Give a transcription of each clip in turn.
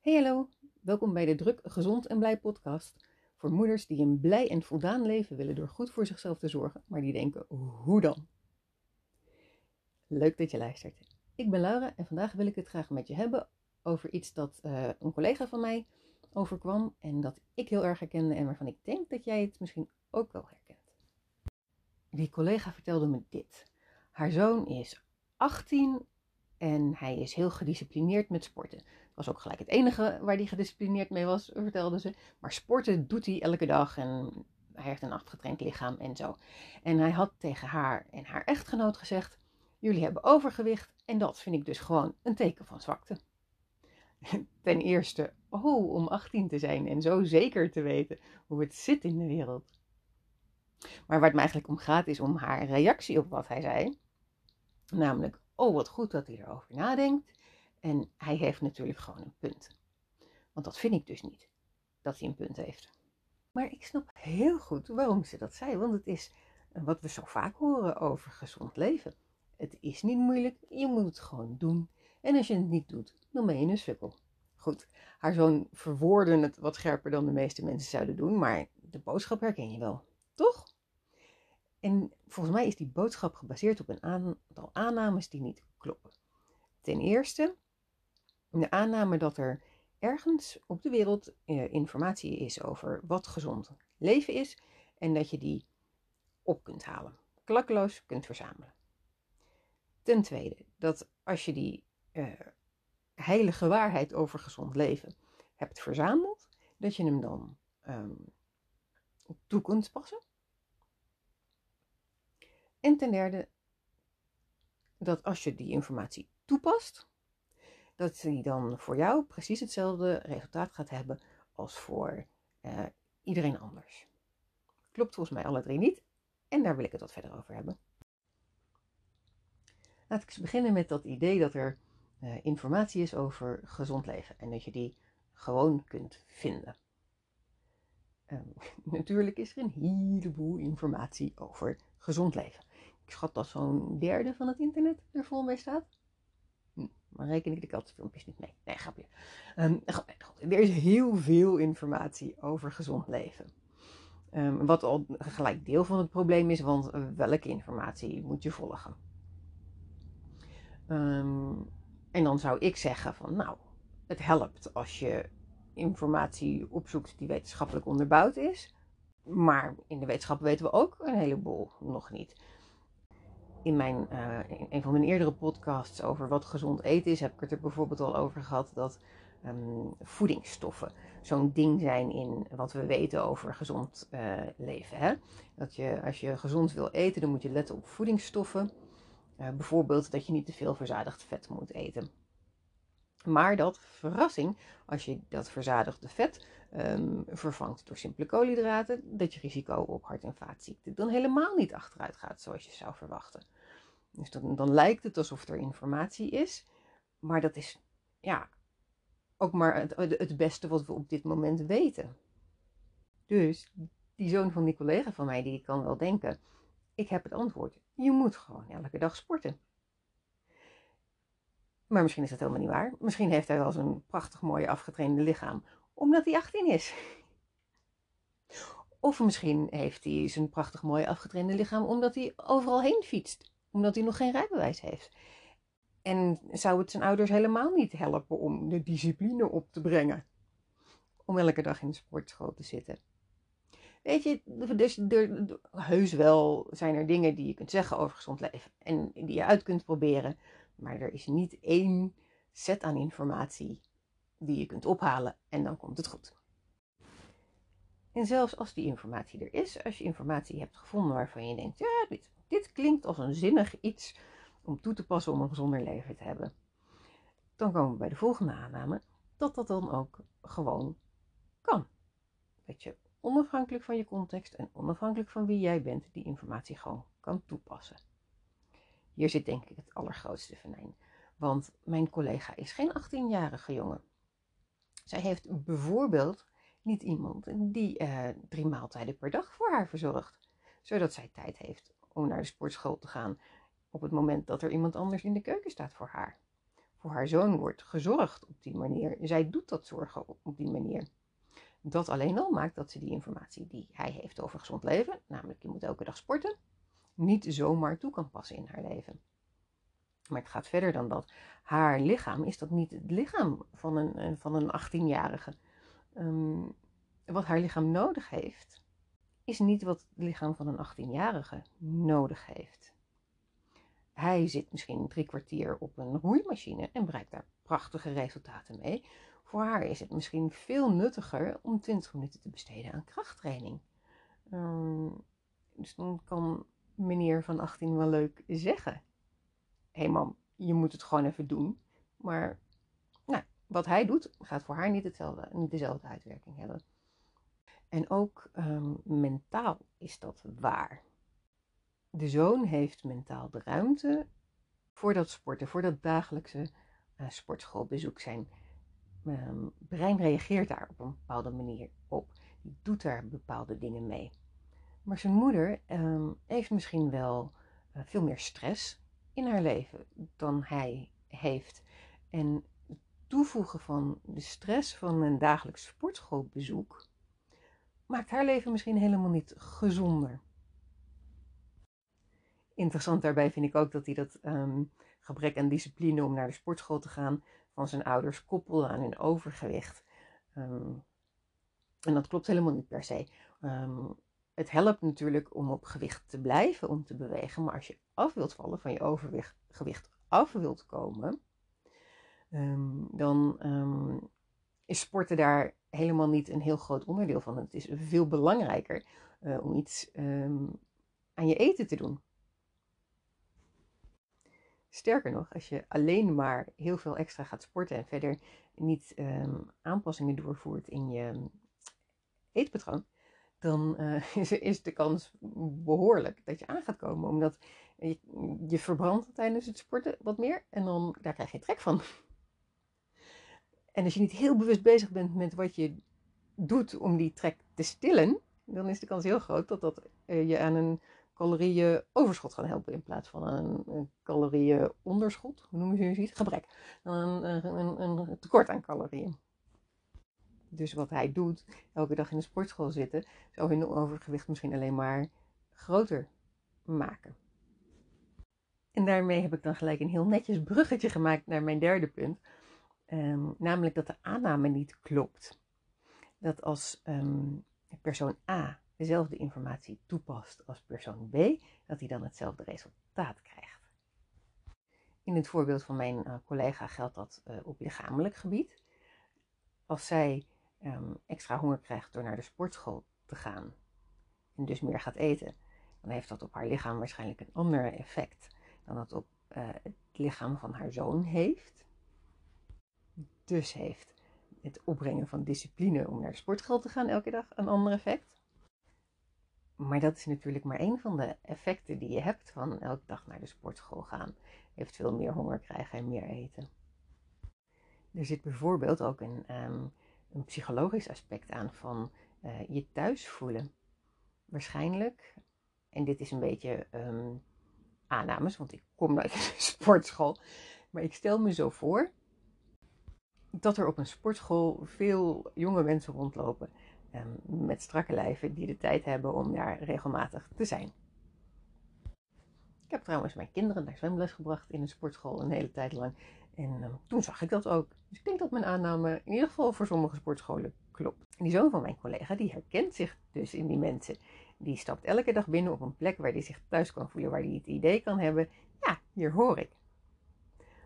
Hey hallo, welkom bij de Druk, Gezond en Blij podcast. Voor moeders die een blij en voldaan leven willen door goed voor zichzelf te zorgen, maar die denken, hoe dan? Leuk dat je luistert. Ik ben Laura en vandaag wil ik het graag met je hebben over iets dat uh, een collega van mij overkwam en dat ik heel erg herkende en waarvan ik denk dat jij het misschien ook wel herkent. Die collega vertelde me dit. Haar zoon is 18 en hij is heel gedisciplineerd met sporten. Was ook gelijk het enige waar hij gedisciplineerd mee was, vertelde ze. Maar sporten doet hij elke dag en hij heeft een afgetraind lichaam en zo. En hij had tegen haar en haar echtgenoot gezegd: Jullie hebben overgewicht en dat vind ik dus gewoon een teken van zwakte. Ten eerste, oh, om 18 te zijn en zo zeker te weten hoe het zit in de wereld. Maar waar het me eigenlijk om gaat is om haar reactie op wat hij zei. Namelijk, oh wat goed dat hij erover nadenkt. En hij heeft natuurlijk gewoon een punt. Want dat vind ik dus niet, dat hij een punt heeft. Maar ik snap heel goed waarom ze dat zei, want het is wat we zo vaak horen over gezond leven. Het is niet moeilijk, je moet het gewoon doen. En als je het niet doet, dan ben je een sukkel. Goed, haar zoon verwoordde het wat scherper dan de meeste mensen zouden doen, maar de boodschap herken je wel, toch? En volgens mij is die boodschap gebaseerd op een aantal aannames die niet kloppen. Ten eerste, de aanname dat er ergens op de wereld eh, informatie is over wat gezond leven is en dat je die op kunt halen, klakkeloos kunt verzamelen. Ten tweede, dat als je die uh, heilige waarheid over gezond leven hebt verzameld, dat je hem dan um, toe kunt passen en ten derde, dat als je die informatie toepast, dat die dan voor jou precies hetzelfde resultaat gaat hebben als voor uh, iedereen anders. Klopt volgens mij alle drie niet. En daar wil ik het wat verder over hebben. Laat ik eens beginnen met dat idee dat er uh, informatie is over gezond leven en dat je die gewoon kunt vinden. Um, natuurlijk is er een heleboel informatie over gezond leven. Ik schat dat zo'n derde van het internet er vol mee staat. Maar reken ik de kattenfilmpjes niet mee. Nee, grapje. Um, er is heel veel informatie over gezond leven. Um, wat al gelijk deel van het probleem is, want welke informatie moet je volgen? Um, en dan zou ik zeggen van nou, het helpt als je informatie opzoekt die wetenschappelijk onderbouwd is. Maar in de wetenschap weten we ook een heleboel nog niet in, mijn, in een van mijn eerdere podcasts over wat gezond eten is, heb ik het er bijvoorbeeld al over gehad dat um, voedingsstoffen zo'n ding zijn in wat we weten over gezond uh, leven. Hè? Dat je, als je gezond wil eten, dan moet je letten op voedingsstoffen. Uh, bijvoorbeeld dat je niet te veel verzadigd vet moet eten. Maar dat, verrassing, als je dat verzadigde vet um, vervangt door simpele koolhydraten, dat je risico op hart- en vaatziekten dan helemaal niet achteruit gaat zoals je zou verwachten. Dus dan, lijkt het alsof er informatie is, maar dat is ja, ook maar het, het beste wat we op dit moment weten. Dus die zoon van die collega van mij, die kan wel denken, ik heb het antwoord. Je moet gewoon elke dag sporten. Maar misschien is dat helemaal niet waar. Misschien heeft hij wel zo'n prachtig mooi afgetrainde lichaam, omdat hij 18 is. Of misschien heeft hij zijn prachtig mooi afgetrainde lichaam omdat hij overal heen fietst, omdat hij nog geen rijbewijs heeft. En zou het zijn ouders helemaal niet helpen om de discipline op te brengen? Om elke dag in de sportschool te zitten. Weet je, dus heus wel zijn er dingen die je kunt zeggen over gezond leven en die je uit kunt proberen. Maar er is niet één set aan informatie die je kunt ophalen en dan komt het goed. En zelfs als die informatie er is, als je informatie hebt gevonden waarvan je denkt, ja, dit, dit klinkt als een zinnig iets om toe te passen om een gezonder leven te hebben, dan komen we bij de volgende aanname, dat dat dan ook gewoon kan. Dat je onafhankelijk van je context en onafhankelijk van wie jij bent, die informatie gewoon kan toepassen. Hier zit denk ik het allergrootste venijn. Want mijn collega is geen 18-jarige jongen. Zij heeft bijvoorbeeld niet iemand die uh, drie maaltijden per dag voor haar verzorgt. Zodat zij tijd heeft om naar de sportschool te gaan op het moment dat er iemand anders in de keuken staat voor haar. Voor haar zoon wordt gezorgd op die manier. Zij doet dat zorgen op die manier. Dat alleen al maakt dat ze die informatie die hij heeft over gezond leven, namelijk je moet elke dag sporten, niet zomaar toe kan passen in haar leven. Maar het gaat verder dan dat. Haar lichaam is dat niet het lichaam van een, van een 18-jarige. Ehm, wat haar lichaam nodig heeft, is niet wat het lichaam van een 18-jarige nodig heeft. Hij zit misschien drie kwartier op een roeimachine en bereikt daar prachtige resultaten mee. Voor haar is het misschien veel nuttiger om 20 minuten te besteden aan krachttraining. Ehm, dus dan kan meneer van 18 wel leuk zeggen: Hé je moet het gewoon even doen. Maar nou, wat hij doet, gaat voor haar niet, hetzelfde, niet dezelfde uitwerking hebben. En ook um, mentaal is dat waar. De zoon heeft mentaal de ruimte voor dat sporten, voor dat dagelijkse uh, sportschoolbezoek. Zijn um, brein reageert daar op een bepaalde manier op. Die doet daar bepaalde dingen mee. Maar zijn moeder um, heeft misschien wel uh, veel meer stress in haar leven dan hij heeft. En toevoegen van de stress van een dagelijks sportschoolbezoek maakt haar leven misschien helemaal niet gezonder. Interessant daarbij vind ik ook dat hij dat um, gebrek aan discipline om naar de sportschool te gaan van zijn ouders koppelde aan hun overgewicht. Um, en dat klopt helemaal niet per se. Um, het helpt natuurlijk om op gewicht te blijven, om te bewegen. Maar als je af wilt vallen van je overgewicht af wilt komen, dan is sporten daar helemaal niet een heel groot onderdeel van. Het is veel belangrijker uh, om iets um, aan je eten te doen. Sterker nog, als je alleen maar heel veel extra gaat sporten en verder niet aanpassingen doorvoert in je eetpatroon, dan uh, is, de kans behoorlijk dat je aan gaat komen. Omdat je, je verbrandt tijdens het sporten wat meer en dan, daar krijg je trek van. En als je niet heel bewust bezig bent met wat je doet om die trek te stillen, dan is de kans heel groot dat dat uh, je aan een calorieënoverschot gaat helpen in plaats van een, calorieënonderschot. Hoe noemen ze het? Gebrek. Een, een, tekort aan calorieën. Dus wat hij doet, elke dag in de sportschool zitten, zou hun overgewicht misschien alleen maar groter maken. En daarmee heb ik dan gelijk een heel netjes bruggetje gemaakt naar mijn derde punt. Um, namelijk dat de aanname niet klopt. Dat als um, persoon A dezelfde informatie toepast als persoon B, dat hij dan hetzelfde resultaat krijgt. In het voorbeeld van mijn uh, collega geldt dat uh, op lichamelijk gebied. Als zij um, extra honger krijgt door naar de sportschool te gaan en dus meer gaat eten, dan heeft dat op haar lichaam waarschijnlijk een ander effect dan dat op uh, het lichaam van haar zoon heeft. Dus heeft het opbrengen van discipline om naar de sportschool te gaan elke dag een ander effect. Maar dat is natuurlijk maar één van de effecten die je hebt van elke dag naar de sportschool gaan. Eventueel meer honger krijgen en meer eten. Er zit bijvoorbeeld ook een, um, een psychologisch aspect aan van uh, je thuis voelen. Waarschijnlijk, en dit is een beetje um, aannames, want ik kom in de sportschool. Maar ik stel me zo voor dat er op een sportschool veel jonge mensen rondlopen um, met strakke lijven die de tijd hebben om daar regelmatig te zijn. Ik heb trouwens mijn kinderen naar zwemles gebracht in een sportschool een hele tijd lang. En um, toen zag ik dat ook. Dus ik denk dat mijn aanname in ieder geval voor sommige sportscholen klopt. En die zoon van mijn collega, die herkent zich dus in die mensen. Die stapt elke dag binnen op een plek waar hij zich thuis kan voelen, waar hij het idee kan hebben, ja, hier hoor ik.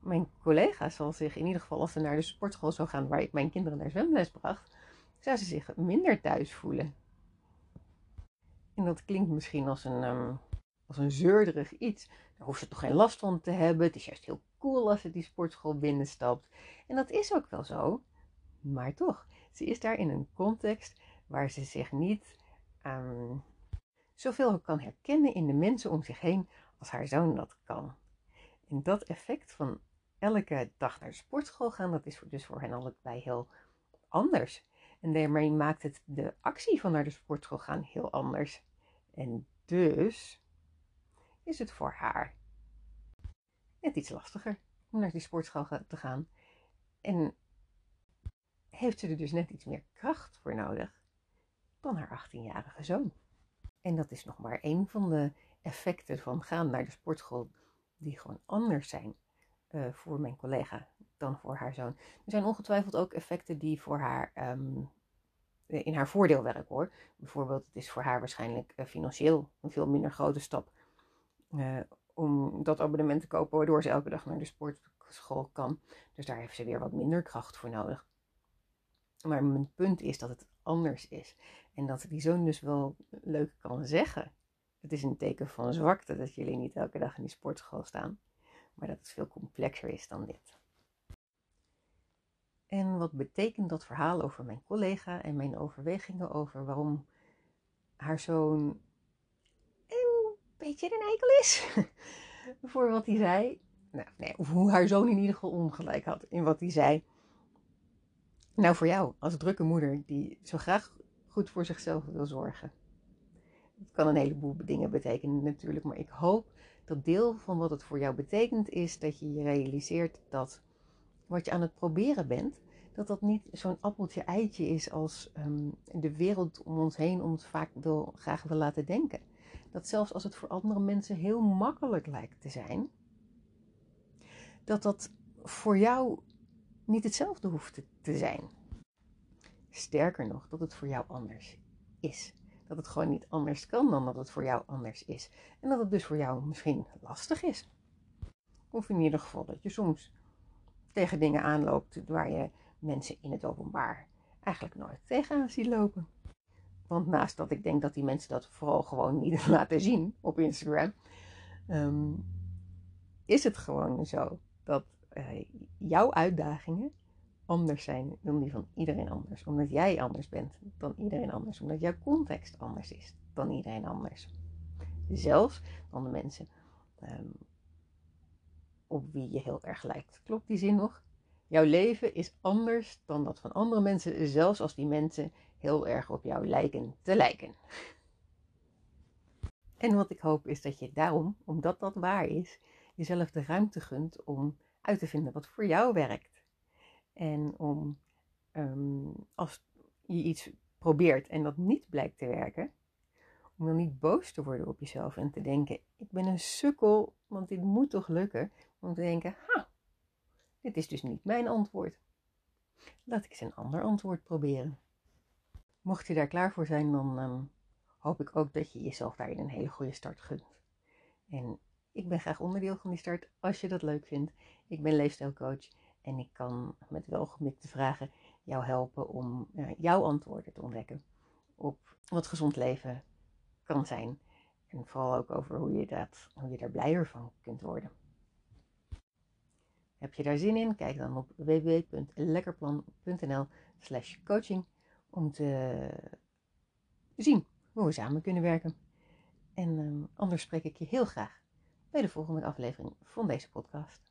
Mijn collega zal zich in ieder geval, als ze naar de sportschool zou gaan waar ik mijn kinderen naar zwemles bracht, zou ze zich minder thuis voelen. En dat klinkt misschien als een, um, als een zeurderig iets. Daar hoeft ze toch geen last van te hebben. Het is juist heel cool als ze die sportschool binnenstapt. En dat is ook wel zo. Maar toch, ze is daar in een context waar ze zich niet um, zoveel kan herkennen in de mensen om zich heen als haar zoon dat kan. En dat effect van elke dag naar de sportschool gaan, dat is dus voor hen allebei heel anders. En daarmee maakt het de actie van naar de sportschool gaan heel anders. En dus is het voor haar net iets lastiger om naar die sportschool te gaan. En heeft ze er dus net iets meer kracht voor nodig dan haar 18-jarige zoon. En dat is nog maar één van de effecten van gaan naar de sportschool, die gewoon anders zijn uh, voor mijn collega dan voor haar zoon. Er zijn ongetwijfeld ook effecten die voor haar ehm, in haar voordeel werken hoor. Bijvoorbeeld, het is voor haar waarschijnlijk uh, financieel een veel minder grote stap uh, om dat abonnement te kopen, waardoor ze elke dag naar de sportschool kan. Dus daar heeft ze weer wat minder kracht voor nodig. Maar mijn punt is dat het anders is. En dat die zoon dus wel leuk kan zeggen. Het is een teken van zwakte dat jullie niet elke dag in die sportschool staan. Maar dat het veel complexer is dan dit. En wat betekent dat verhaal over mijn collega en mijn overwegingen over waarom haar zoon beetje een eikel is? Voor wat hij zei. Nou, nee, of hoe haar zoon in ieder geval ongelijk had in wat hij zei. Nou, voor jou als drukke moeder die zo graag goed voor zichzelf wil zorgen. Het kan een heleboel dingen betekenen natuurlijk, maar ik hoop dat deel van wat het voor jou betekent is dat je je realiseert dat wat je aan het proberen bent, dat dat niet zo'n appeltje-eitje is als um, de wereld om ons heen ons vaak wil, graag wil laten denken. Dat zelfs als het voor andere mensen heel makkelijk lijkt te zijn, dat dat voor jou niet hetzelfde hoeft te zijn. Sterker nog, dat het voor jou anders is. Dat het gewoon niet anders kan dan dat het voor jou anders is. En dat het dus voor jou misschien lastig is. Of in ieder geval dat je soms tegen dingen aanloopt waar je mensen in het openbaar eigenlijk nooit tegenaan ziet lopen. Want naast dat ik denk dat die mensen dat vooral gewoon niet laten zien op Instagram, ehm, is het gewoon zo dat uh, jouw uitdagingen anders zijn dan die van iedereen anders. Omdat jij anders bent dan iedereen anders. Omdat jouw context anders is dan iedereen anders. Zelfs dan de mensen um, op wie je heel erg lijkt. Klopt die zin nog? Jouw leven is anders dan dat van andere mensen, zelfs als die mensen heel erg op jou lijken te lijken. En wat ik hoop is dat je daarom, omdat dat waar is, jezelf de ruimte gunt om uit te vinden wat voor jou werkt. En om um, als je iets probeert en dat niet blijkt te werken, om dan niet boos te worden op jezelf en te denken: ik ben een sukkel, want dit moet toch lukken. Om te denken: ha, dit is dus niet mijn antwoord. Laat ik eens een ander antwoord proberen. Mocht je daar klaar voor zijn, dan um, hoop ik ook dat je jezelf daarin een hele goede start gunt. En ik ben graag onderdeel van die start als je dat leuk vindt. Ik ben leefstijlcoach en ik kan met welgemikte vragen jou helpen om jouw antwoorden te ontdekken op wat gezond leven kan zijn. En vooral ook over hoe je, dat, hoe je daar blijer van kunt worden. Heb je daar zin in? Kijk dan op www.lekkerplan.nl slash coaching om te zien hoe we samen kunnen werken. En um, anders spreek ik je heel graag bij de volgende aflevering van deze podcast.